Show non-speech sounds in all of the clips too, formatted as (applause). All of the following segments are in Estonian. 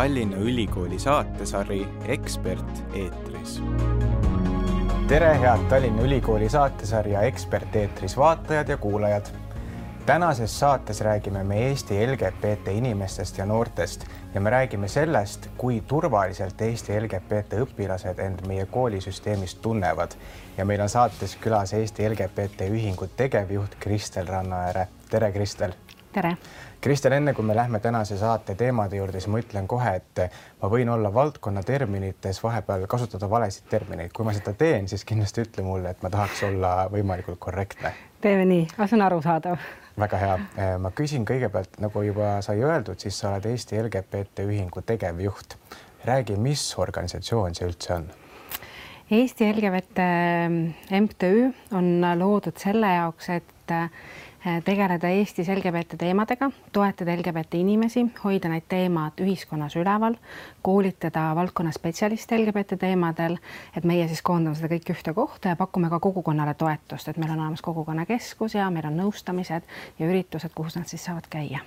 Tallinna Ülikooli saatesari Ekspert eetris. tere, head Tallinna Ülikooli saatesarja Ekspert eetris vaatajad ja kuulajad. tänases saates räägime me Eesti LGBT inimestest ja noortest ja me räägime sellest, kui turvaliselt Eesti LGBT õpilased end meie koolisüsteemis tunnevad. ja meil on saates külas Eesti LGBT Ühingu tegevjuht Kristel Rannaääre. tere, Kristel. tere Kristel, enne kui me lähme tänase saate teemade juurde, siis ma ütlen kohe, et ma võin olla valdkonna terminites vahepeal kasutada valesid termineid. kui ma seda teen, siis kindlasti ütle mulle, et ma tahaks olla võimalikult korrektne. teeme nii, see on arusaadav. väga hea. ma küsin kõigepealt, nagu juba sai öeldud, siis sa oled Eesti LGBT Ühingu tegevjuht. räägi, mis organisatsioon see üldse on? Eesti LGBT MTÜ on loodud selle jaoks, et Äh, tegeleda Eestis LGBT teemadega, toetada LGBT inimesi, hoida neid teemad ühiskonnas üleval, koolitada valdkonna spetsialiste LGBT teemadel, et meie siis koondame seda kõike ühte kohta ja pakume ka kogukonnale toetust, et meil on olemas kogukonnakeskus ja meil on nõustamised ja üritused, kus nad siis saavad käia.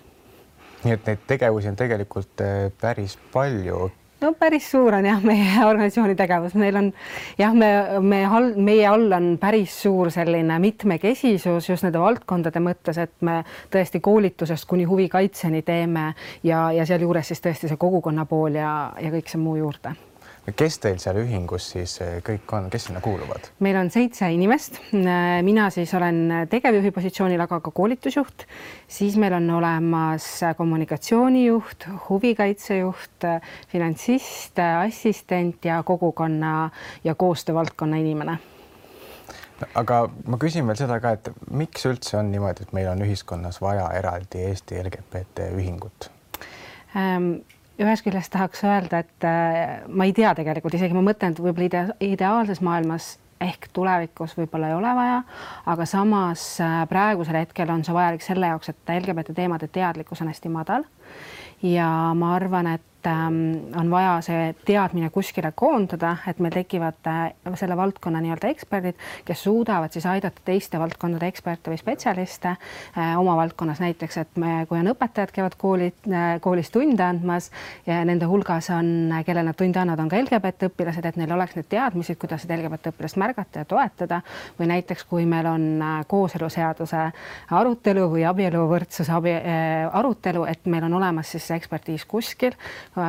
Nii et neid tegevusi on tegelikult äh, päris palju no päris suur on jah, meie (laughs) organisatsiooni tegevus, meil on jah, me, me all, meie all on päris suur selline mitmekesisus just nende valdkondade mõttes, et me tõesti koolitusest kuni huvikaitseni teeme ja, ja sealjuures siis tõesti see kogukonna pool ja, ja kõik see muu juurde kes teil seal ühingus siis eh, kõik on, kes sinna kuuluvad? meil on seitse inimest. mina siis olen tegevjuhi positsioonil, aga ka koolitusjuht. siis meil on olemas kommunikatsioonijuht, huvikaitsejuht, finantsist, assistent ja kogukonna ja koostöövaldkonna inimene aga ma küsin veel seda ka, et miks üldse on niimoodi, et meil on ühiskonnas vaja eraldi Eesti LGBT ühingut ähm,? Ühest küljest tahaks öelda, et äh, ma ei tea tegelikult isegi, ma mõtlen, et võib-olla idea, ideaalses maailmas ehk tulevikus võib-olla ei ole vaja, aga samas äh, praegusel hetkel on see vajalik selle jaoks, et LGBT teemade teadlikkus on hästi madal. ja ma arvan, et Ähm, on vaja see teadmine kuskile koondada, et meil tekivad äh, selle valdkonna nii-öelda eksperdid, kes suudavad siis aidata teiste valdkondade eksperte või spetsialiste äh, oma valdkonnas. Näiteks, et me, kui on õpetajad, käivad koolid, äh, koolis tunde andmas ja nende hulgas on, kellel nad tunde annavad, on ka LGBT õpilased, et neil oleks need teadmised, kuidas seda LGBT õpilast märgata ja toetada. Või näiteks, kui meil on kooseluseaduse arutelu või abieluvõrdsuse abi, arutelu, et meil on olemas siis see ekspertiis kuskil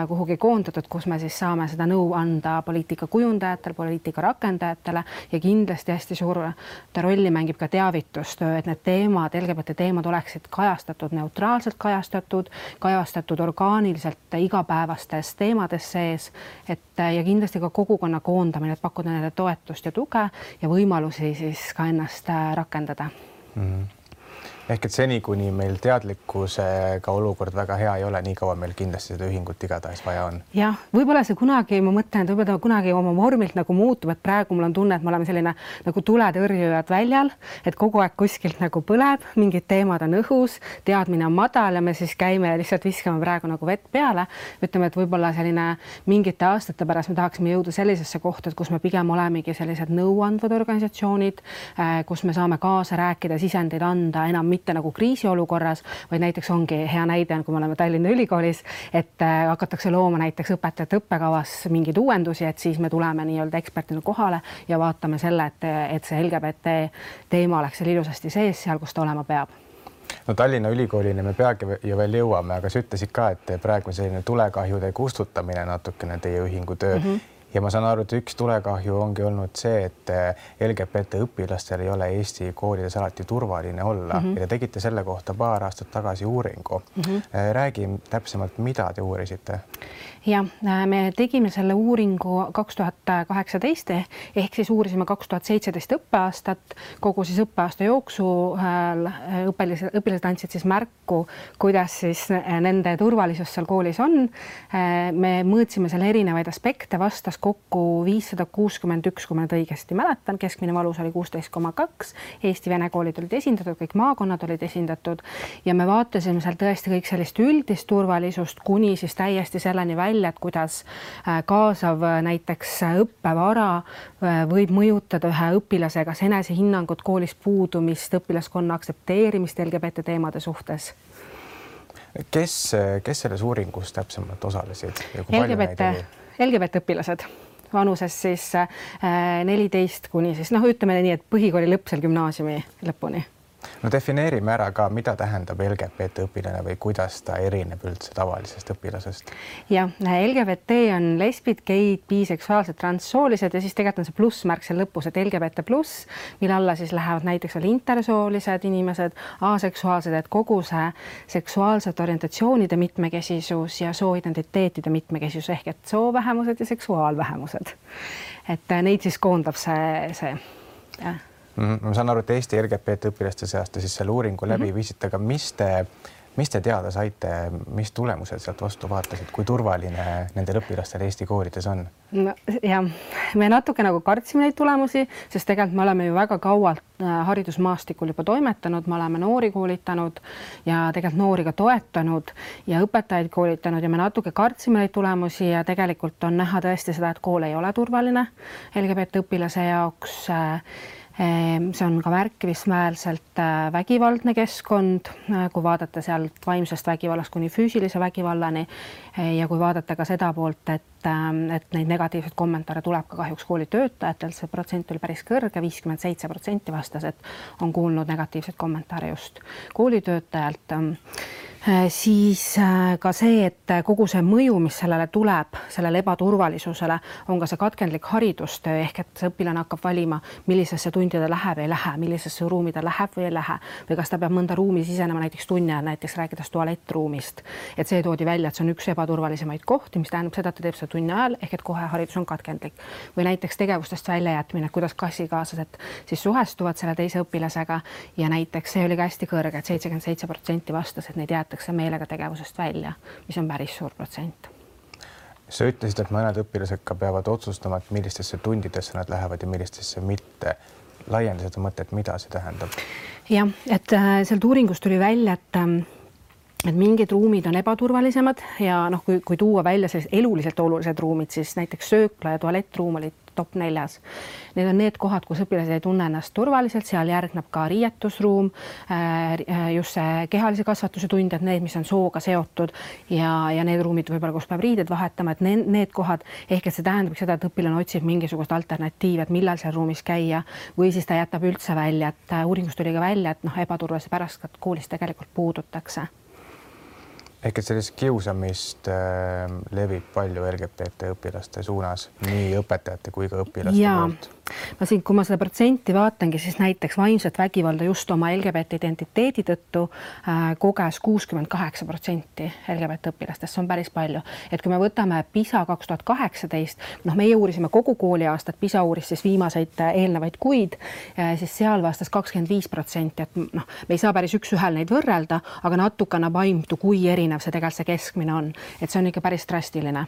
kuhugi koondatud, kus me siis saame seda nõu anda poliitika kujundajatele, poliitika rakendajatele ja kindlasti hästi suurt rolli mängib ka teavitustöö, et need teemad, LGBT teemad oleksid kajastatud neutraalselt kajastatud, kajastatud orgaaniliselt igapäevastes teemades sees, et ja kindlasti ka kogukonna koondamine, et pakkuda neile toetust ja tuge ja võimalusi siis ka ennast äh, rakendada mm. -hmm ehk et seni, kuni meil teadlikkusega olukord väga hea ei ole, nii kaua meil kindlasti seda ühingut igatahes vaja on. jah, võib-olla see kunagi, ma mõtlen, et võib-olla ta kunagi oma vormilt nagu muutub, et praegu mul on tunne, et me oleme selline nagu tuletõrjujad väljal, et kogu aeg kuskilt nagu põleb, mingid teemad on õhus, teadmine on madal ja me siis käime lihtsalt viskame praegu nagu vett peale. ütleme, et võib-olla selline mingite aastate pärast me tahaksime jõuda sellisesse kohta, et kus me pigem olemegi sellised nõuandvad organisatsioonid, äh, kus me saame kaasa rääkida, sisendeid anda enam mitte nagu kriisiolukorras, vaid näiteks ongi hea näide on, kui me oleme Tallinna Ülikoolis, et äh, hakatakse looma näiteks õpetajate õppekavas mingeid uuendusi, et siis me tuleme nii-öelda ekspertina kohale ja vaatame selle, et, et see LGBT teema oleks seal ilusasti sees, seal, kus ta olema peab no Tallinna Ülikoolini me peagi ju veel jõuame, aga sa ütlesid ka, et praegu selline tulekahjude kustutamine natukene teie ühingu töö mm. -hmm ja ma saan aru, et üks tulekahju ongi olnud see, et eh, LGBT õpilastel ei ole Eesti koolides alati turvaline olla mm -hmm. ja te tegite selle kohta paar aastat tagasi uuringu mm. -hmm. räägi täpsemalt, mida te uurisite jah, äh, me tegime selle uuringu kaks tuhat kaheksateist ehk siis uurisime kaks tuhat seitseteist õppeaastat, kogu siis õppeaasta jooksul äh, õpilased, õpilased andsid siis märku, kuidas siis äh, nende turvalisus seal koolis on. me mõõtsime seal erinevaid aspekte, vastas kokku viissada kuuskümmend üks, kui ma nüüd õigesti mäletan, keskmine valus oli kuusteist koma kaks. Eesti-Vene koolid olid esindatud, kõik maakonnad olid esindatud ja me vaatasime seal tõesti kõik sellist üldist turvalisust kuni siis täiesti selleni välja välja, et kuidas äh, kaasav äh, näiteks äh, õppevara võib mõjutada ühe õpilase kas enesehinnangut, koolis puudumist, õpilaskonna aktsepteerimist LGBT teemade suhtes. Kes, kes selles uuringus täpsemalt osalesid? LGBT, LGBT õpilased. Vanuses siis neliteist kuni siis noh, ütleme nii, et põhikooli lõpp seal gümnaasiumi lõpuni no defineerime ära ka, mida tähendab LGBT õpilane või kuidas ta erineb üldse tavalisest õpilasest? jah, LGBT on lesbid, geid, biseksuaalsed, transsoolised ja siis tegelikult on see plussmärk seal lõpus, et LGBT pluss, mille alla siis lähevad näiteks veel intersoolised inimesed, aseksuaalsed, et kogu see seksuaalsete orientatsioonide mitmekesisus ja sooidentiteetide mitmekesisus ehk et soovähemused ja seksuaalvähemused. et neid siis koondab see, see jah mm. -hmm. ma saan aru, et Eesti LGBT õpilaste seas te siis selle uuringu läbi mm -hmm. viisite, aga mis te, mis te teada saite, mis tulemused sealt vastu vaatasid, kui turvaline nendel õpilastel Eesti koolides on? no jah, me natuke nagu kartsime neid tulemusi, sest tegelikult me oleme ju väga kaualt äh, haridusmaastikul juba toimetanud, me oleme noori koolitanud ja tegelikult noori ka toetanud ja õpetajaid koolitanud ja me natuke kartsime neid tulemusi ja tegelikult on näha tõesti seda, et kool ei ole turvaline LGBT õpilase jaoks äh, see on ka märkimisväärselt äh, vägivaldne keskkond, äh, kui vaadata sealt vaimsest vägivallast kuni füüsilise vägivallani. Äh, ja kui vaadata ka seda poolt, et, ähm, et neid negatiivseid kommentaare tuleb ka kahjuks koolitöötajatelt, see protsent oli päris kõrge, viiskümmend seitse protsenti vastas, et on kuulnud negatiivseid kommentaare just koolitöötajalt siis äh, ka see, et kogu see mõju, mis sellele tuleb, sellele ebaturvalisusele, on ka see katkendlik haridustöö ehk et õpilane hakkab valima, millisesse tundi ta läheb, ei lähe, millisesse ruumi ta läheb või ei lähe. Või kas ta peab mõnda ruumi sisenema näiteks tunni ajal, näiteks rääkides tualettruumist. et see toodi välja, et see on üks ebaturvalisemaid kohti, mis tähendab seda, et ta teeb seda tunni ajal ehk et kohe haridus on katkendlik. Või näiteks tegevustest väljajätmine, kuidas klassikaaslased siis suhestuvad selle teise õpilasega. Ja näiteks see oli ka hästi kõrge et, et seitsekümmend seitse protsenti vastas, et neid jäetakse jäetakse meelega tegevusest välja, mis on päris suur protsent. sa ütlesid, et mõned õpilased ka peavad otsustama, et millistesse tundidesse nad lähevad ja millistesse mitte. laienda seda mõtet, mida see tähendab? jah, et äh, sealt uuringust tuli välja, et ähm, et mingid ruumid on ebaturvalisemad ja noh, kui, kui tuua välja sellised eluliselt olulised ruumid, siis näiteks söökla ja tualettruum olid top neljas. Need on need kohad, kus õpilased ei tunne ennast turvaliselt, seal järgneb ka riietusruum, äh, just see kehalise kasvatuse tund, et need, mis on sooga seotud ja, ja need ruumid võib-olla, kus peab riided vahetama, et need, need kohad ehk et see tähendab seda, et õpilane otsib mingisugust alternatiivi, et millal seal ruumis käia või siis ta jätab üldse välja, et äh, uuringust tuli ka välja, et noh, ebaturvalise pärast ka koolis tegelikult puudutakse ehk et sellist kiusamist äh, levib palju LGBT õpilaste suunas, nii õpetajate kui ka õpilaste ja. poolt ma siin, kui ma seda protsenti vaatangi, siis näiteks vaimset vägivalda just oma LGBT identiteedi tõttu äh, koges kuuskümmend kaheksa protsenti LGBT õpilastest, see on päris palju. et kui me võtame PISA kaks tuhat kaheksateist, noh, meie uurisime kogu kooliaastat, PISA uuris siis viimaseid äh, eelnevaid kuid äh,, siis seal vastas kakskümmend viis protsenti, et noh, me ei saa päris üks-ühele neid võrrelda, aga natuke annab aimdu, kui erinev see tegelikult see keskmine on, et see on ikka päris drastiline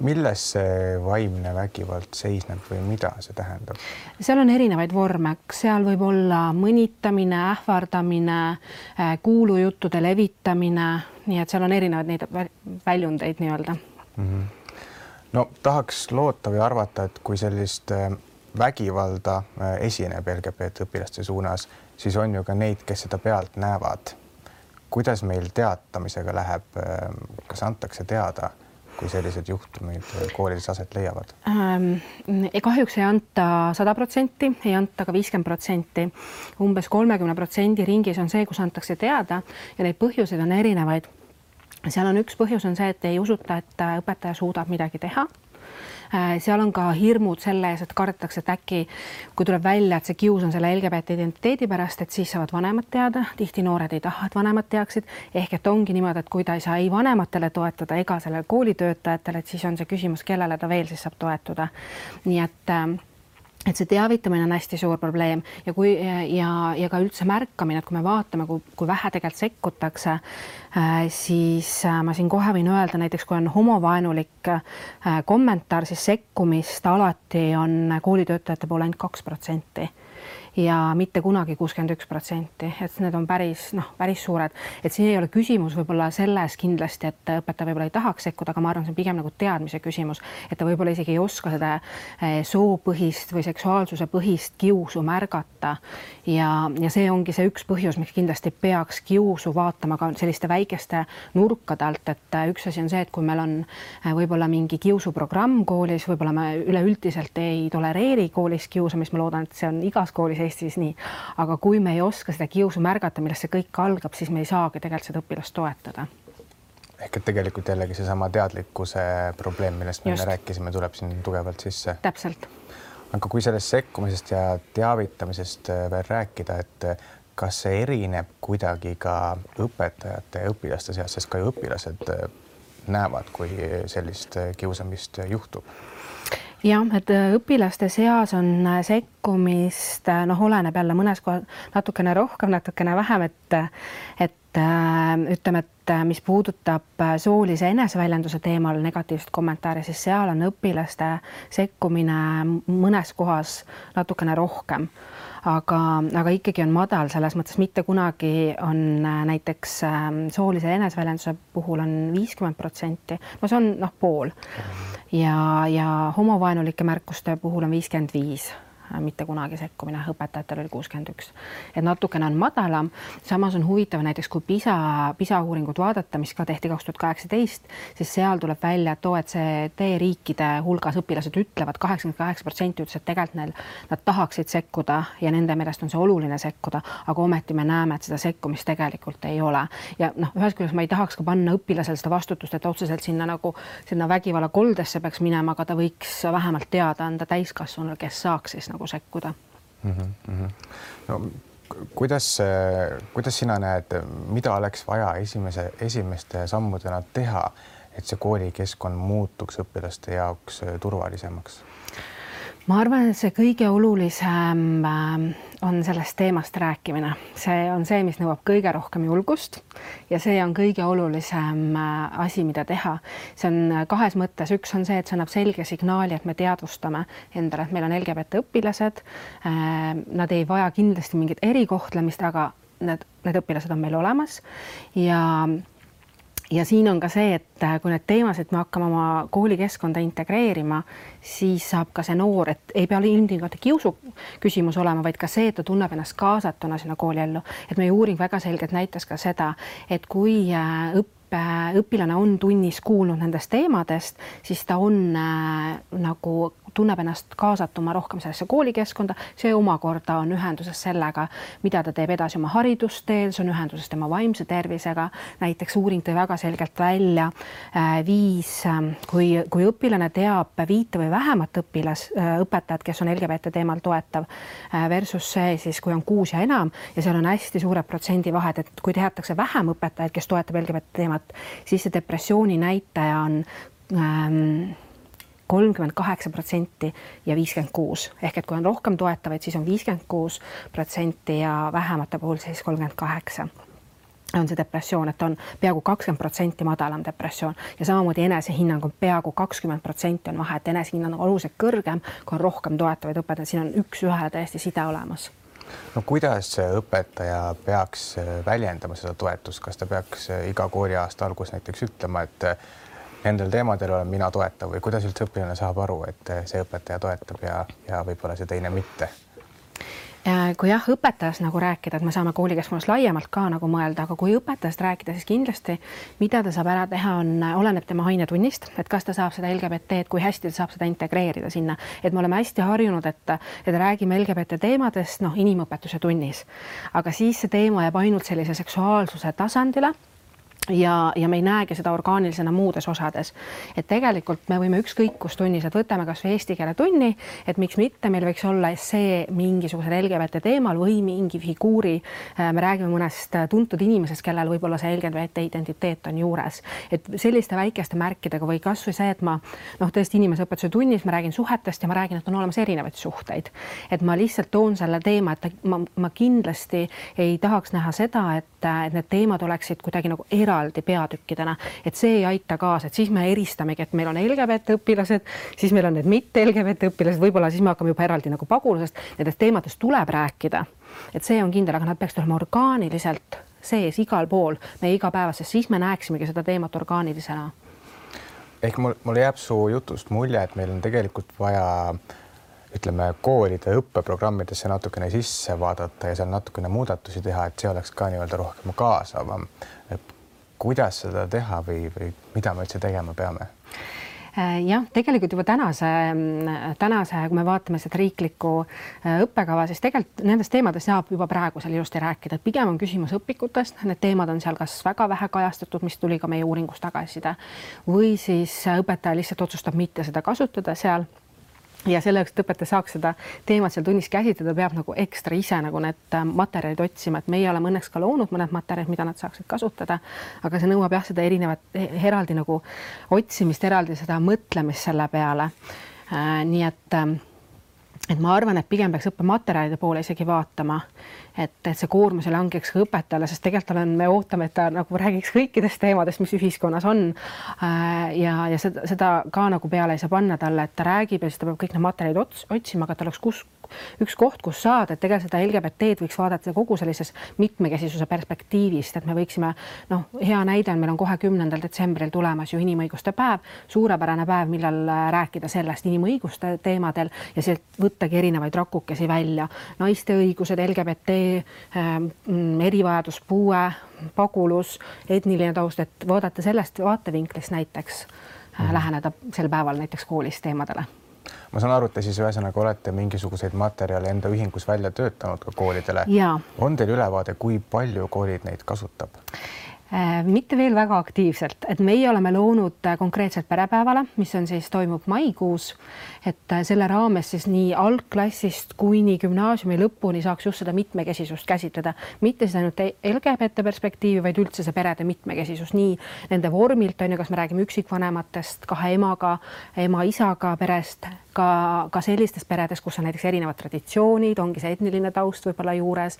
milles see vaimne vägivald seisneb või mida see tähendab? seal on erinevaid vorme, seal võib olla mõnitamine, ähvardamine, äh, kuulujuttude levitamine, nii et seal on erinevaid neid väljundeid nii-öelda mm. -hmm. no tahaks loota või arvata, et kui sellist äh, vägivalda äh, esineb LGBT õpilaste suunas, siis on ju ka neid, kes seda pealt näevad. kuidas meil teatamisega läheb, kas antakse teada kui sellised juhtumid koolides aset leiavad ähm,? kahjuks ei anta sada protsenti, ei anta ka viiskümmend protsenti. umbes kolmekümne protsendi ringis on see, kus antakse teada ja neid põhjuseid on erinevaid. seal on üks põhjus on see, et ei usuta, et õpetaja suudab midagi teha seal on ka hirmud selle ees, et kardetakse, et äkki kui tuleb välja, et see kius on selle LGBT identiteedi pärast, et siis saavad vanemad teada, tihti noored ei taha, et vanemad teaksid, ehk et ongi niimoodi, et kui ta ei saa ei vanematele toetuda ega sellele koolitöötajatele, et siis on see küsimus, kellele ta veel siis saab toetuda. nii et äh, et see teavitamine on hästi suur probleem ja kui ja, ja ka üldse märkamine, et kui me vaatame, kui, kui vähe tegelikult sekkutakse, äh, siis äh, ma siin kohe võin öelda, näiteks kui on homovaenulik äh, kommentaar, siis sekkumist alati on koolitöötajate poole ainult kaks protsenti ja mitte kunagi kuuskümmend üks protsenti, et need on päris noh, päris suured, et siin ei ole küsimus võib-olla selles kindlasti, et õpetaja võib-olla ei tahaks sekkuda, aga ma arvan, see on pigem nagu teadmise küsimus, et ta võib-olla isegi ei oska seda eh, soopõhist või seksuaalsuse põhist kiusu märgata. ja, ja see ongi see üks põhjus, miks kindlasti peaks kiusu vaatama ka selliste väikeste nurkade alt, et eh, üks asi on see, et kui meil on eh, võib-olla mingi kiusuprogramm koolis, võib-olla me üleüldiselt ei tolereeri koolis kiusamist, ma loodan, et see on igas koolis Eestis nii. aga kui me ei oska seda kiusu märgata, millest see kõik algab, siis me ei saagi tegelikult seda õpilast toetada ehk et tegelikult jällegi seesama teadlikkuse probleem, millest me rääkisime, tuleb siin tugevalt sisse. täpselt. aga kui sellest sekkumisest ja teavitamisest äh, veel rääkida, et äh, kas see erineb kuidagi ka õpetajate ja õpilaste seas, sest ka õpilased äh, näevad, kui sellist kiusamist juhtub jah, et äh, õpilaste seas on äh, sekkumist, äh, noh, oleneb jälle mõnes kohas natukene rohkem, natukene vähem, et, et ütleme, et mis puudutab soolise eneseväljenduse teemal negatiivset kommentaari, siis seal on õpilaste sekkumine mõnes kohas natukene rohkem. Aga, aga ikkagi on madal, selles mõttes mitte kunagi on näiteks soolise eneseväljenduse puhul on viiskümmend protsenti, no see on noh, pool. Ja, ja homovaenulike märkuste puhul on viiskümmend viis mitte kunagi sekkumine, õpetajatel oli kuuskümmend üks. et natukene on madalam, samas on huvitav näiteks kui PISA, PISA uuringut vaadata, mis ka tehti kaks tuhat kaheksateist, siis seal tuleb välja, et OECD riikide hulgas õpilased ütlevad, kaheksakümmend kaheksa protsenti ütles, et tegelikult neil, nad tahaksid sekkuda ja nende meelest on see oluline sekkuda, aga ometi me näeme, et seda sekkumist tegelikult ei ole. ja noh, ühest küljest ma ei tahaks ka panna õpilasel seda vastutust, et otseselt sinna nagu sinna vägivallakoldesse peaks minema, aga ta võiks vähemalt teada anda täiskasvanule, kes saaks siis nagu nagu sekkuda mm. -hmm. no kuidas, kuidas sina näed, mida oleks vaja esimese, esimeste sammudena teha, et see koolikeskkond muutuks õpilaste jaoks turvalisemaks? Ma arvan, et see kõige olulisem ähm, on sellest teemast rääkimine, see on see, mis nõuab kõige rohkem julgust ja see on kõige olulisem äh, asi, mida teha. see on äh, kahes mõttes, üks on see, et see annab selge signaali, et me teadvustame endale, et meil on LGBT õpilased. Äh, nad ei vaja kindlasti mingit erikohtlemist, aga need, need õpilased on meil olemas ja ja siin on ka see, et äh, kui need teemasid me hakkame oma koolikeskkonda integreerima, siis saab ka see noor, et ei pea ilmtingimata kiusu küsimus olema, vaid ka see, et ta tunneb ennast kaasatuna sinna kooliellu. et meie uuring väga selgelt näitas ka seda, et kui äh, õpp õpilane on tunnis kuulnud nendest teemadest, siis ta on äh, nagu tunneb ennast kaasatuma rohkem sellesse koolikeskkonda, see omakorda on ühenduses sellega, mida ta teeb edasi oma haridusteel, see on ühenduses tema vaimse tervisega. näiteks uuring tõi väga selgelt välja äh, viis, ähm, kui, kui õpilane teab viite või vähemat õpilas äh,, õpetajat, kes on LGBT teemal toetav äh, versus see siis, kui on kuus ja enam ja seal on hästi suured protsendivahed, et kui teatakse vähem õpetajaid, kes toetab LGBT teemat, siis see depressiooni näitaja on ähm, kolmkümmend kaheksa protsenti ja viiskümmend kuus. Ehk et kui on rohkem toetavaid, siis on viiskümmend kuus protsenti ja vähemate puhul siis kolmkümmend kaheksa. On see depressioon, et on peaaegu kakskümmend protsenti madalam depressioon. Ja samamoodi enesehinnang on peaaegu kakskümmend protsenti on vahe, et enesehinnang on oluliselt kõrgem, kui on rohkem toetavaid õpetajaid, siin on üks-ühele täiesti side olemas. No kuidas õpetaja peaks väljendama seda toetust, kas ta peaks iga kooliaasta alguses näiteks ütlema, et nendel teemadel olen mina toetav või kuidas üldse õpilane saab aru, et see õpetaja toetab ja, ja võib-olla see teine mitte? kui jah, õpetajast nagu rääkida, et me saame koolikeskkonnas laiemalt ka nagu mõelda, aga kui õpetajast rääkida, siis kindlasti, mida ta saab ära teha, on, oleneb tema ainetunnist, et kas ta saab seda LGBT-d, kui hästi ta saab seda integreerida sinna, et me oleme hästi harjunud, et, et räägime LGBT teemadest, noh, inimõpetuse tunnis, aga siis see teema jääb ainult sellise seksuaalsuse tasandile ja, ja me ei näegi seda orgaanilisena muudes osades. et tegelikult me võime ükskõik kus tunnis, et võtame kasvõi eesti keele tunni, et miks mitte, meil võiks olla essee mingisugusel LGBT teemal või mingi figuuri. Äh, me räägime mõnest tuntud inimesest, kellel võib-olla see LGBT identiteet on juures, et selliste väikeste märkidega või kasvõi see, et ma noh, tõesti inimeseõpetuse tunnis ma räägin suhetest ja ma räägin, et on olemas erinevaid suhteid, et ma lihtsalt toon selle teema, et ma, ma kindlasti ei tahaks näha seda, et, et need teemad oleksid kuidagi nagu eraldi eraldi peatükkidena, et see ei aita kaasa, et siis me eristamegi, et meil on LGBT õpilased, siis meil on need mitte LGBT õpilased, võib-olla siis me hakkame juba eraldi nagu pagulasest, nendest teemadest tuleb rääkida, et see on kindel, aga nad peaksid olema orgaaniliselt sees igal pool meie igapäevases, siis me näeksimegi seda teemat orgaanilisena. ehk mul, mul jääb su jutust mulje, et meil on tegelikult vaja ütleme, koolide õppeprogrammidesse natukene sisse vaadata ja seal natukene muudatusi teha, et see oleks ka nii-öelda rohkem kaasavam. Kuidas seda teha või, või mida me üldse tegema peame? Äh, jah, tegelikult juba tänase, tänase, kui me vaatame seda riiklikku äh, õppekava, siis tegelikult nendest teemadest saab juba praegu seal ilusti rääkida, et pigem on küsimus õpikutest, need teemad on seal kas väga vähe kajastatud, mis tuli ka meie uuringus tagasiside, või siis õpetaja lihtsalt otsustab mitte seda kasutada seal ja selleks, et õpetaja saaks seda teemat seal tunnis käsitleda, peab nagu ekstra ise nagu need äh, materjalid otsima, et meie oleme õnneks ka loonud mõned materjalid, mida nad saaksid kasutada. aga see nõuab jah, seda erinevat eraldi nagu otsimist, eraldi seda mõtlemist selle peale. Äh, nii et ähm, et ma arvan, et pigem peaks õppematerjalide poole isegi vaatama, et, et see koormus ei langeks ka õpetajale, sest tegelikult olen, me ootame, et ta nagu räägiks kõikidest teemadest, mis ühiskonnas on. Äh, ja, ja seda, seda ka nagu peale ei saa panna talle, et ta räägib ja siis ta peab kõik need materjalid ots, otsima, aga et oleks kus üks koht, kus saada, et tegelikult seda LGBT-d võiks vaadata kogu sellises mitmekesisuse perspektiivist, et me võiksime noh, hea näide on, meil on kohe kümnendal detsembril tulemas ju inimõiguste päev, suurepärane päev, millal äh, rääkida sellest inimõiguste teemadel ja sealt võttagi erinevaid rakukesi välja, naiste õigused, LGBT ähm,, erivajadus, puue, pagulus, etniline taust, et vaadata sellest vaatevinklist näiteks mm. läheneda sel päeval näiteks koolis teemadele ma saan aru, et te siis ühesõnaga olete mingisuguseid materjale enda ühingus välja töötanud ka koolidele. on teil ülevaade, kui palju koolid neid kasutab? Äh, mitte veel väga aktiivselt, et meie oleme loonud äh, konkreetselt perepäevale, mis on siis, toimub maikuus, et äh, selle raames siis nii algklassist kuni gümnaasiumi lõpuni saaks just seda mitmekesisust käsitleda, mitte siis ainult LGBT perspektiivi, vaid üldse see perede mitmekesisus, nii nende vormilt on ju, kas me räägime üksikvanematest, kahe emaga, ema-isaga perest ka, ka sellistes peredes, kus on näiteks erinevad traditsioonid, ongi see etniline taust võib-olla juures,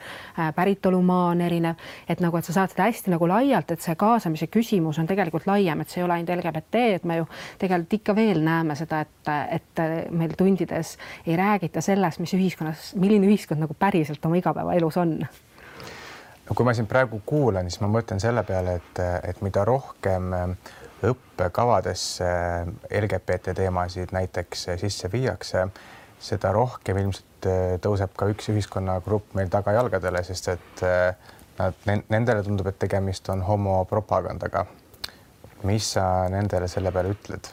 päritolumaa on erinev, et nagu, et sa saad seda hästi nagu laialt, et see kaasamise küsimus on tegelikult laiem, et see ei ole ainult LGBT, et me ju tegelikult ikka veel näeme seda, et, et meil tundides ei räägita sellest, mis ühiskonnas, milline ühiskond nagu päriselt oma igapäevaelus on. No kui ma siin praegu kuulan, siis ma mõtlen selle peale, et, et mida rohkem õppekavadesse LGBT teemasid näiteks sisse viiakse, seda rohkem ilmselt tõuseb ka üks ühiskonnagrupp meil tagajalgadele, sest et äh, nad, nendele tundub, et tegemist on homopropagandaga. mis sa nendele selle peale ütled?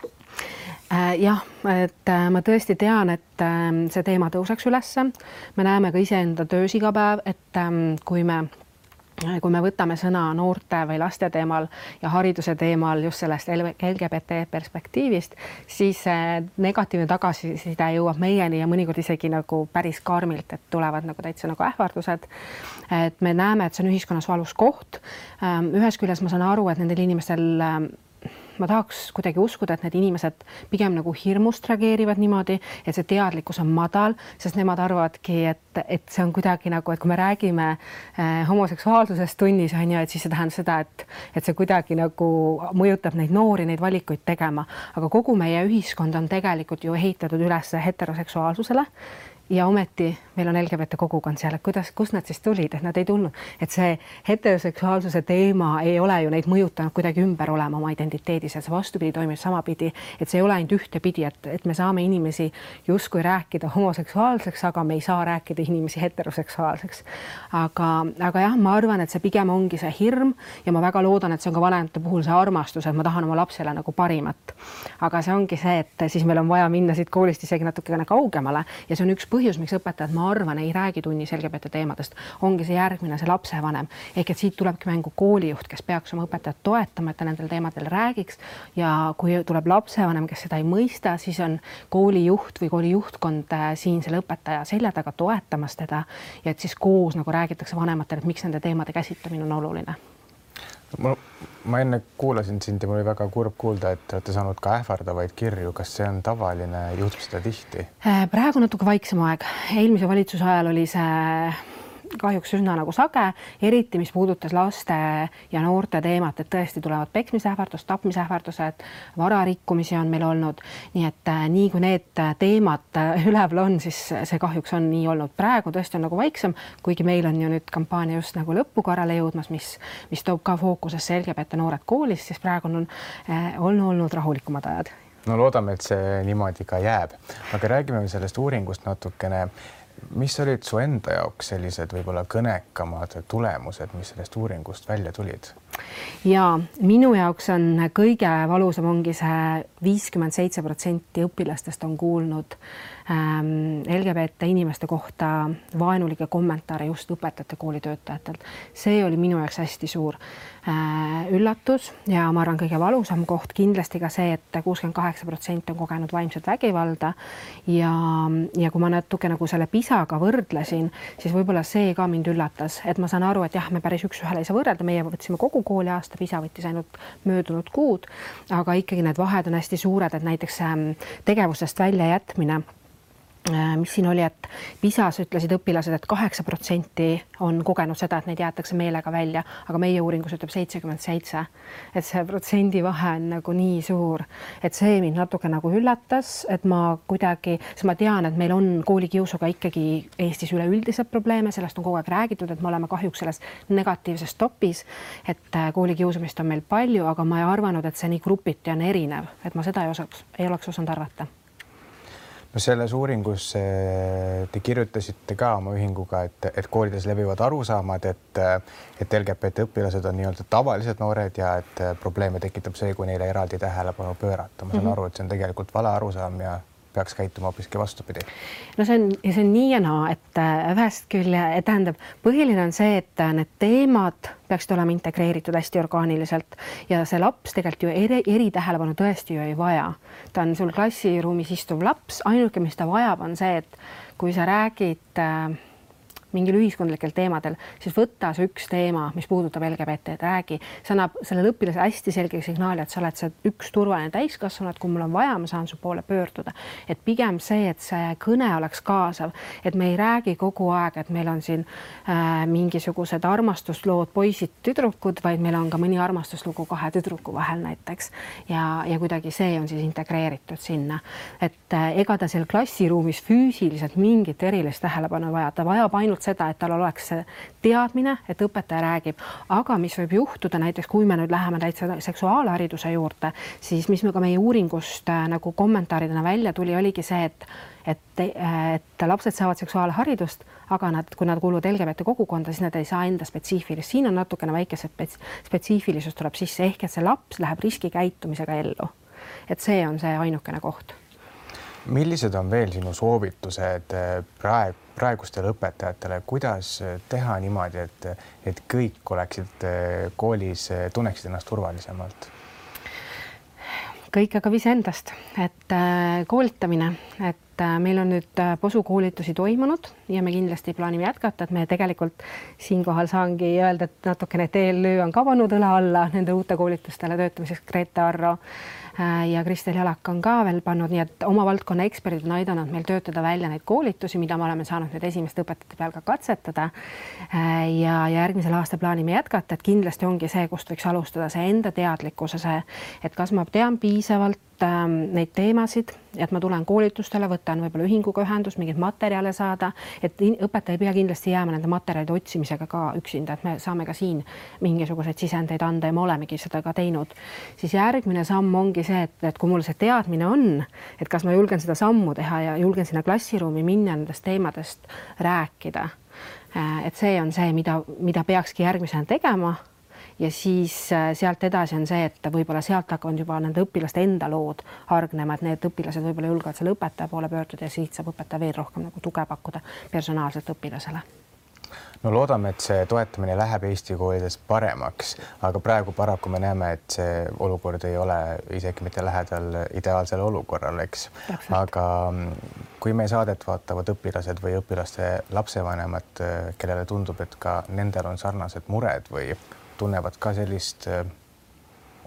Äh, jah, et ma tõesti tean, et see teema tõuseks ülesse. me näeme ka iseenda töös iga päev, et kui me kui me võtame sõna noorte või laste teemal ja hariduse teemal just sellest LGBT perspektiivist, siis negatiivne tagasiside jõuab meieni ja mõnikord isegi nagu päris karmilt, et tulevad nagu täitsa nagu ähvardused. et me näeme, et see on ühiskonnas valus koht. ühest küljest ma saan aru, et nendel inimestel ma tahaks kuidagi uskuda, et need inimesed pigem nagu hirmust reageerivad niimoodi, et see teadlikkus on madal, sest nemad arvavadki, et, et see on kuidagi nagu, et kui me räägime eh, homoseksuaalsusest tunnis on ju, et siis see tähendab seda, et, et see kuidagi nagu mõjutab neid noori neid valikuid tegema, aga kogu meie ühiskond on tegelikult ju ehitatud üles heteroseksuaalsusele ja ometi meil on LGBT kogukond seal, et kuidas, kust nad siis tulid, et nad ei tulnud, et see heteroseksuaalsuse teema ei ole ju neid mõjutanud kuidagi ümber olema oma identiteedis ja see vastupidi toimib samapidi, et see ei ole ainult ühtepidi, et, et me saame inimesi justkui rääkida homoseksuaalseks, aga me ei saa rääkida inimesi heteroseksuaalseks. aga, aga jah, ma arvan, et see pigem ongi see hirm ja ma väga loodan, et see on ka vanemate puhul see armastus, et ma tahan oma lapsele nagu parimat. aga see ongi see, et siis meil on vaja minna siit koolist isegi natukene kaugemale ja see on üks põhjus, miks õpetajad, ma arvan, ei räägi tunnis LGBT teemadest, ongi see järgmine, see lapsevanem. ehk et siit tulebki mängu koolijuht, kes peaks oma õpetajat toetama, et ta nendel teemadel räägiks. Ja kui tuleb lapsevanem, kes seda ei mõista, siis on koolijuht või kooli juhtkond äh, siin selle õpetaja selja taga toetamas teda. Ja et siis koos nagu räägitakse vanematele, et miks nende teemade käsitlemine on oluline ma, ma enne kuulasin sind ja mul oli väga kurb kuulda, et te olete saanud ka ähvardavaid kirju, kas see on tavaline, juhtub seda tihti? Äh, praegu natuke vaiksem aeg, eelmise valitsuse ajal oli see kahjuks üsna nagu sage, eriti mis puudutas laste ja noorte teemat, et tõesti tulevad peksmisähvardused, tapmisähvardused, vararikkumisi on meil olnud, nii et äh, nii kui need teemad äh, üleval on, siis see kahjuks on nii olnud. praegu tõesti on nagu vaiksem, kuigi meil on ju nüüd kampaania just nagu lõpukorrale jõudmas, mis, mis toob ka fookusesse LGBT noored koolis, siis praegu on, on olnud rahulikumad ajad. No loodame, et see niimoodi ka jääb, aga räägime sellest uuringust natukene mis olid su enda jaoks sellised võib-olla kõnekamad tulemused, mis sellest uuringust välja tulid? ja minu jaoks on kõige valusam ongi see viiskümmend seitse protsenti õpilastest on kuulnud ähm, LGBT inimeste kohta vaenulikke kommentaare just õpetajate, koolitöötajatelt. see oli minu jaoks hästi suur äh, üllatus ja ma arvan, kõige valusam koht kindlasti ka see et, et kuuskümmend kaheksa protsenti on kogenud vaimset vägivalda ja, ja kui ma natuke nagu selle PISA-ga võrdlesin, siis võib-olla see ka mind üllatas, et ma saan aru, et jah, me päris üks-ühele ei saa võrrelda, meie võtsime kogu kooliaasta, PISA võttis ainult möödunud kuud, aga ikkagi need vahed on hästi suured, et näiteks ähm, tegevustest väljajätmine mis siin oli, et PISA-s ütlesid õpilased et, et kaheksa protsenti on kogenud seda, et neid jäetakse meelega välja, aga meie uuringus ütleb seitsekümmend seitse. et see protsendi vahe on nagu nii suur, et see mind natuke nagu üllatas, et ma kuidagi, sest ma tean, et meil on koolikiusuga ikkagi Eestis üleüldiselt probleeme, sellest on kogu aeg räägitud, et me oleme kahjuks selles negatiivses topis, et äh, koolikiusamist on meil palju, aga ma ei arvanud, et see nii grupiti on erinev, et ma seda ei osaks, ei oleks osanud arvata no selles uuringus te kirjutasite ka oma ühinguga, et, et koolides levivad arusaamad, et, et LGBT õpilased on nii-öelda tavalised noored ja et probleeme tekitab see, kui neile eraldi tähelepanu pöörata. ma saan mm -hmm. aru, et see on tegelikult vale arusaam ja peaks käituma hoopiski vastupidi? no see on, see on nii ja naa, et äh, ühest külje, tähendab, põhiline on see, et äh, need teemad peaksid olema integreeritud hästi orgaaniliselt ja see laps tegelikult ju eri, eritähelepanu tõesti ju ei vaja. ta on sul klassiruumis istuv laps, ainuke, mis ta vajab, on see, et kui sa räägid äh, mingil ühiskondlikel teemadel, siis võta see üks teema, mis puudutab LGBT-d, räägi, see annab sellele õpilasele hästi selge signaali, et sa oled see üks turvaline täiskasvanu, et kui mul on vaja, ma saan su poole pöörduda. et pigem see, et see kõne oleks kaasav, et me ei räägi kogu aeg, et meil on siin äh, mingisugused armastuslood poisid-tüdrukud, vaid meil on ka mõni armastuslugu kahe tüdruku vahel näiteks. Ja, ja kuidagi see on siis integreeritud sinna, et äh, ega ta seal klassiruumis füüsiliselt mingit erilist tähelepanu ei vaja, ta vajab ainult seda, et tal oleks teadmine, et õpetaja räägib, aga mis võib juhtuda näiteks, kui me nüüd läheme täitsa seksuaalhariduse juurde, siis mis me ka meie uuringust äh, nagu kommentaaridena välja tuli, oligi see, et et, et lapsed saavad seksuaalharidust, aga nad, kui nad kuuluvad LGBT kogukonda, siis nad ei saa enda spetsiifilist, siin on natukene väike spets, spetsiifilisus tuleb sisse, ehk et see laps läheb riskikäitumisega ellu. et see on see ainukene koht millised on veel sinu soovitused äh, praegu, praegustele õpetajatele, kuidas teha niimoodi, et, et kõik oleksid äh, koolis, äh, tunneksid ennast turvalisemalt? kõik hakkab iseendast, et koolitamine, et meil on nüüd posukoolitusi toimunud ja me kindlasti plaanime jätkata, et me tegelikult siinkohal saangi öelda, et natukene TLÜ on ka pannud õla alla nende uute koolitustele töötamiseks, Grete Arro ja Kristel Jalak on ka veel pannud, nii et oma valdkonna eksperdid on aidanud meil töötada välja neid koolitusi, mida me oleme saanud nüüd esimeste õpetajate peal ka katsetada. Äh, ja, ja järgmisel aastal plaanime jätkata, et kindlasti ongi see, kust võiks alustada, see enda teadlikkuse, see, et kas ma tean piisavalt neid teemasid, et ma tulen koolitustele, võtan võib-olla ühinguga ühendust, mingeid materjale saada, et õpetaja ei pea kindlasti jääma nende materjalide otsimisega ka üksinda, et me saame ka siin mingisuguseid sisendeid anda ja me olemegi seda ka teinud. siis järgmine samm ongi see, et, et kui mul see teadmine on, et kas ma julgen seda sammu teha ja julgen sinna klassiruumi minna nendest teemadest rääkida. Äh, et see on see, mida, mida peakski järgmisena tegema ja siis äh, sealt edasi on see, et võib-olla sealt hakkavad juba nende õpilaste enda lood hargnema, et need õpilased võib-olla julgevad selle õpetaja poole pöörduda ja siit saab õpetaja veel rohkem nagu tuge pakkuda personaalselt õpilasele no loodame, et see toetamine läheb Eesti koolides paremaks, aga praegu paraku me näeme, et see olukord ei ole isegi mitte lähedal ideaalsele olukorrale, eks. aga mm, kui meie saadet vaatavad õpilased või õpilaste lapsevanemad, kellele tundub, et ka nendel on sarnased mured või tunnevad ka sellist äh,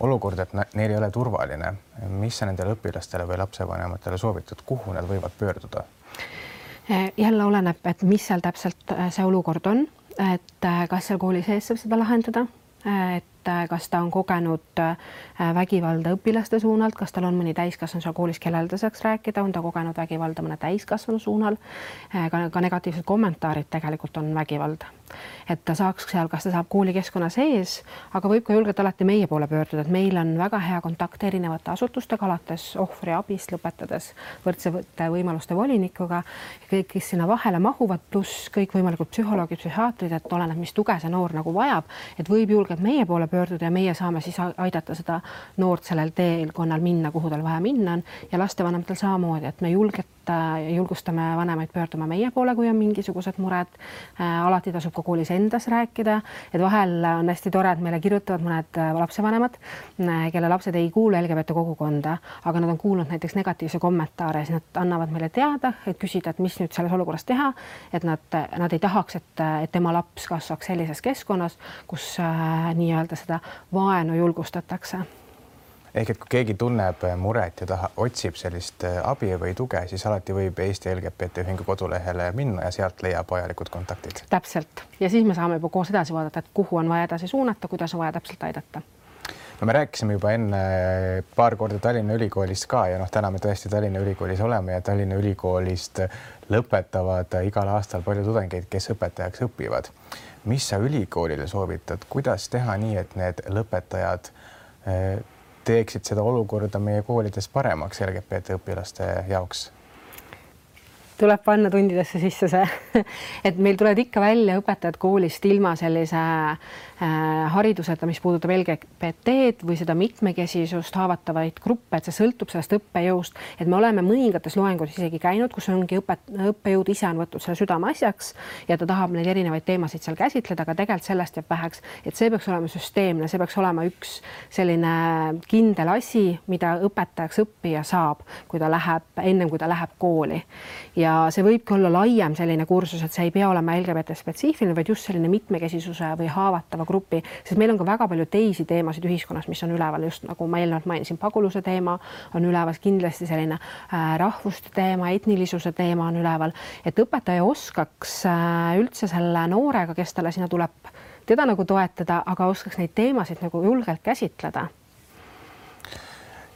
olukorda, et neil ei ole turvaline, mis sa nendele õpilastele või lapsevanematele soovitad, kuhu nad võivad pöörduda? jälle oleneb, et mis seal täpselt see olukord on, et kas seal kooli sees saab seda lahendada, et kas ta on kogenud vägivalda õpilaste suunalt, kas tal on mõni täiskasvanu seal koolis, kellel ta saaks rääkida, on ta kogenud vägivalda mõne täiskasvanu suunal. ka, ka negatiivsed kommentaarid tegelikult on vägivald et ta saaks seal, kas ta saab koolikeskkonna sees, aga võib ka julgelt alati meie poole pöörduda, et meil on väga hea kontakt erinevate asutustega, alates ohvriabist, lõpetades võrdsete võimaluste volinikuga, kõik, kes sinna vahele mahuvad, pluss kõikvõimalikud psühholoogid, psühhiaatrid, et oleneb, mis tuge see noor nagu vajab, et võib julgelt meie poole pöörduda ja meie saame siis aidata seda noort sellel teekonnal minna, kuhu tal vaja minna on. Ja lastevanematel samamoodi, et me julgelt julgustame vanemaid pöörduma meie poole, kui on mingisugused mured. alati tasub ka koolis endas rääkida, et vahel on hästi tore, et meile kirjutavad mõned äh, lapsevanemad, äh, kelle lapsed ei kuulu LGBT kogukonda, aga nad on kuulnud näiteks negatiivse kommentaare, siis nad annavad meile teada, et küsida, et mis nüüd selles olukorras teha, et nad, nad ei tahaks, et, et tema laps kasvaks sellises keskkonnas, kus äh, nii-öelda seda vaenu julgustatakse ehk et kui keegi tunneb muret ja taha, otsib sellist äh, abi või tuge, siis alati võib Eesti LGBT Ühingu kodulehele minna ja sealt leiab vajalikud kontaktid. täpselt ja siis me saame juba koos edasi vaadata, et kuhu on vaja edasi suunata, kuidas on vaja täpselt aidata no me rääkisime juba enne paar korda Tallinna Ülikoolist ka ja noh, täna me tõesti Tallinna Ülikoolis oleme ja Tallinna Ülikoolist lõpetavad igal aastal palju tudengeid, kes õpetajaks õpivad. mis sa ülikoolile soovitad, kuidas teha nii, et need lõpetajad äh, teeksid seda olukorda meie koolides paremaks LGBT õpilaste jaoks? Tuleb panna tundidesse sisse see, (laughs) et meil tulevad ikka välja õpetajad koolist ilma sellise Äh, hariduseta, mis puudutab LGBT-d või seda mitmekesisust, haavatavaid gruppe, et see sõltub sellest õppejõust, et me oleme mõningates loengutes isegi käinud, kus ongi õpet-, õppejõud ise on võtnud selle südameasjaks ja ta tahab neid erinevaid teemasid seal käsitleda, aga tegelikult sellest jääb väheks, et see peaks olema süsteemne, see peaks olema üks selline kindel asi, mida õpetajaks õppija saab, kui ta läheb, ennem kui ta läheb kooli. ja see võibki olla laiem selline kursus, et see ei pea olema LGBT spetsiifiline, vaid just selline mitmekesisuse või haavatava grupi, sest meil on ka väga palju teisi teemasid ühiskonnas, mis on üleval, just nagu ma eelnevalt mainisin, paguluse teema on üleval, kindlasti selline äh, rahvuste teema, etnilisuse teema on üleval, et õpetaja oskaks äh, üldse selle noorega, kes talle sinna tuleb, teda nagu toetada, aga oskaks neid teemasid nagu julgelt käsitleda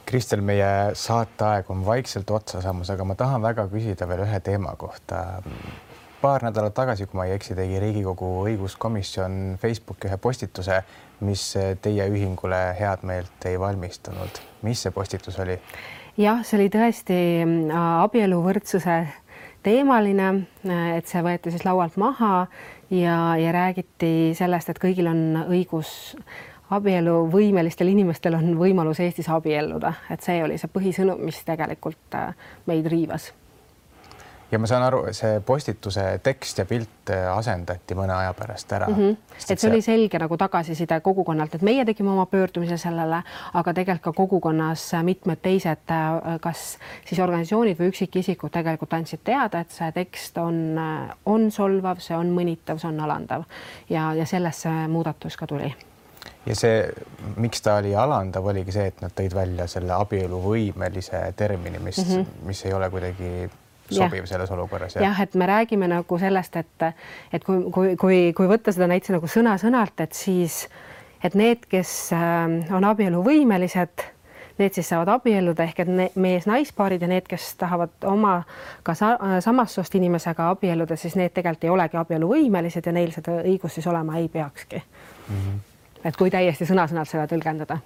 Kristel, meie saateaeg on vaikselt otsa saamas, aga ma tahan väga küsida veel ühe teema kohta paar nädalat tagasi, kui ma ei eksi, tegi Riigikogu õiguskomisjon Facebooki ühe postituse, mis teie ühingule head meelt ei valmistanud. mis see postitus oli? jah, see oli tõesti äh, abieluvõrdsuse teemaline, äh, et see võeti siis laualt maha ja, ja räägiti sellest, et kõigil on õigus abieluvõimelistel inimestel on võimalus Eestis abielluda, et see oli see põhisõnum, mis tegelikult äh, meid riivas ja ma saan aru, see postituse tekst ja pilt äh, asendati mõne aja pärast ära mm. -hmm. et see, see oli selge nagu tagasiside kogukonnalt, et meie tegime oma pöördumise sellele, aga tegelikult ka kogukonnas mitmed teised, äh, kas siis organisatsioonid või üksikisikud tegelikult andsid teada, et see tekst on, on solvav, see on mõnitav, see on alandav ja, ja sellest see muudatus ka tuli ja see, miks ta oli alandav, oligi see, et nad tõid välja selle abieluvõimelise termini, mis mm, -hmm. mis ei ole kuidagi sobiv ja. selles olukorras. jah, et me räägime nagu sellest, et, et kui, kui, kui, kui võtta seda näiteks nagu sõna-sõnalt, et siis, et need, kes äh, on abieluvõimelised, need siis saavad abielluda ehk et mees-naispaarid ja need, kes tahavad oma ka sa, samast soost inimesega abielluda, siis need tegelikult ei olegi abieluvõimelised ja neil seda õigust siis olema ei peakski mm. -hmm. Et kui täiesti sõna-sõnalt seda tõlgendada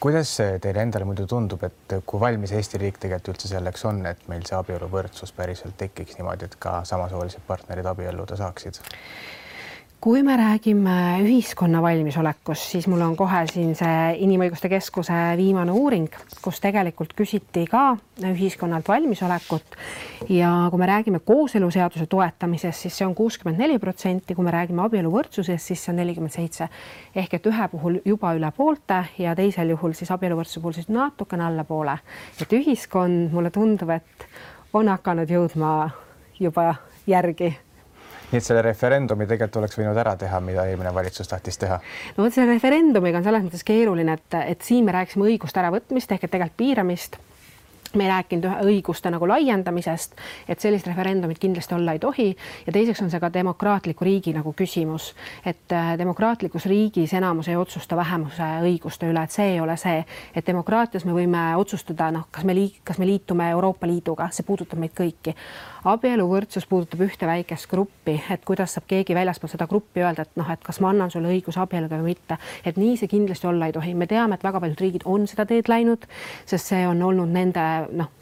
kuidas teile endale muidu tundub, et kui valmis Eesti riik tegelikult üldse selleks on, et meil see abieluvõrdsus päriselt tekiks niimoodi, et ka samasoolised partnerid abielluda saaksid? Kui me räägime ühiskonna valmisolekust, siis mul on kohe siin see Inimõiguste Keskuse viimane uuring, kus tegelikult küsiti ka ühiskonnalt valmisolekut. Ja kui me räägime kooseluseaduse toetamisest, siis see on kuuskümmend neli protsenti, kui me räägime abieluvõrdsusest, siis see on nelikümmend seitse. Ehk et ühe puhul juba üle poolte ja teisel juhul siis abieluvõrdsuse puhul siis natukene allapoole. et ühiskond, mulle tundub, et on hakanud jõudma juba järgi nii et selle referendumi tegelikult oleks võinud ära teha, mida eelmine valitsus tahtis teha. no vot selle referendumiga on selles mõttes keeruline, et, et siin me rääkisime õiguste äravõtmist ehk et tegelikult piiramist me ei rääkinud õiguste nagu laiendamisest, et sellist referendumit kindlasti olla ei tohi ja teiseks on see ka demokraatliku riigi nagu küsimus, et äh, demokraatlikus riigis enamus ei otsusta vähemuse õiguste üle, et see ei ole see, et demokraatias me võime otsustada, noh, kas me liik-, kas me liitume Euroopa Liiduga, see puudutab meid kõiki. Abieluvõrdsus puudutab ühte väikest gruppi, et kuidas saab keegi väljaspool seda gruppi öelda, et noh, et kas ma annan sulle õiguse abielluda või mitte, et nii see kindlasti olla ei tohi, me teame, et väga paljud riigid on seda teed läinud, sest see on olnud nende noh,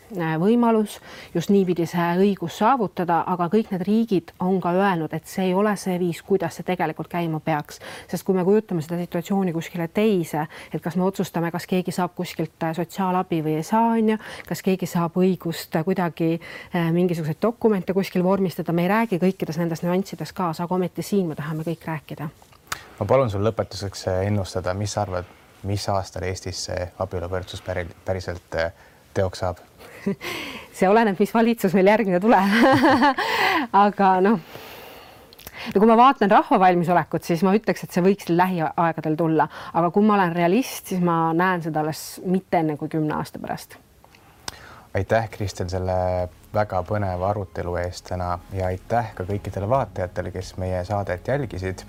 võimalus just niipidi see õigus saavutada, aga kõik need riigid on ka öelnud, et see ei ole see viis, kuidas see tegelikult käima peaks, sest kui me kujutame seda situatsiooni kuskile teise, et kas me otsustame, kas keegi saab kuskilt sotsiaalabi või ei saa, on ju, kas keegi saab õigust kuidagi eh, mingisuguseid dokumente kuskil vormistada, me ei räägi kõikides nendes nüanssides kaasa, aga ometi siin me tahame kõik rääkida. ma palun sul lõpetuseks ennustada, mis sa arvad, mis aastal Eestis see abieluvõrdsus päriselt teoks saab (laughs) see oleneb, mis valitsus meil järgmine tuleb. (laughs) Aga noh, no kui ma vaatan rahva valmisolekut, siis ma ütleks, et see võiks lähiaegadel tulla, aga kui ma olen realist, siis ma näen seda alles mitte enne kui kümne aasta pärast. aitäh, Kristel, selle väga põneva arutelu eest täna. Ja aitäh ka kõikidele vaatajatele, kes meie saadet jälgisid.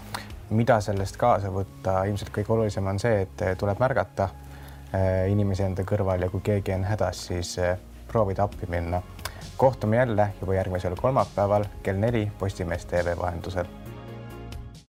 mida sellest kaasa võtta, ilmselt kõige olulisem on see, et tuleb märgata äh, inimesi enda kõrval. Ja kui keegi on hädas, siis äh, proovida appi minna. kohtume jälle juba järgmisel kolmapäeval kell neli Postimees tv vahendusel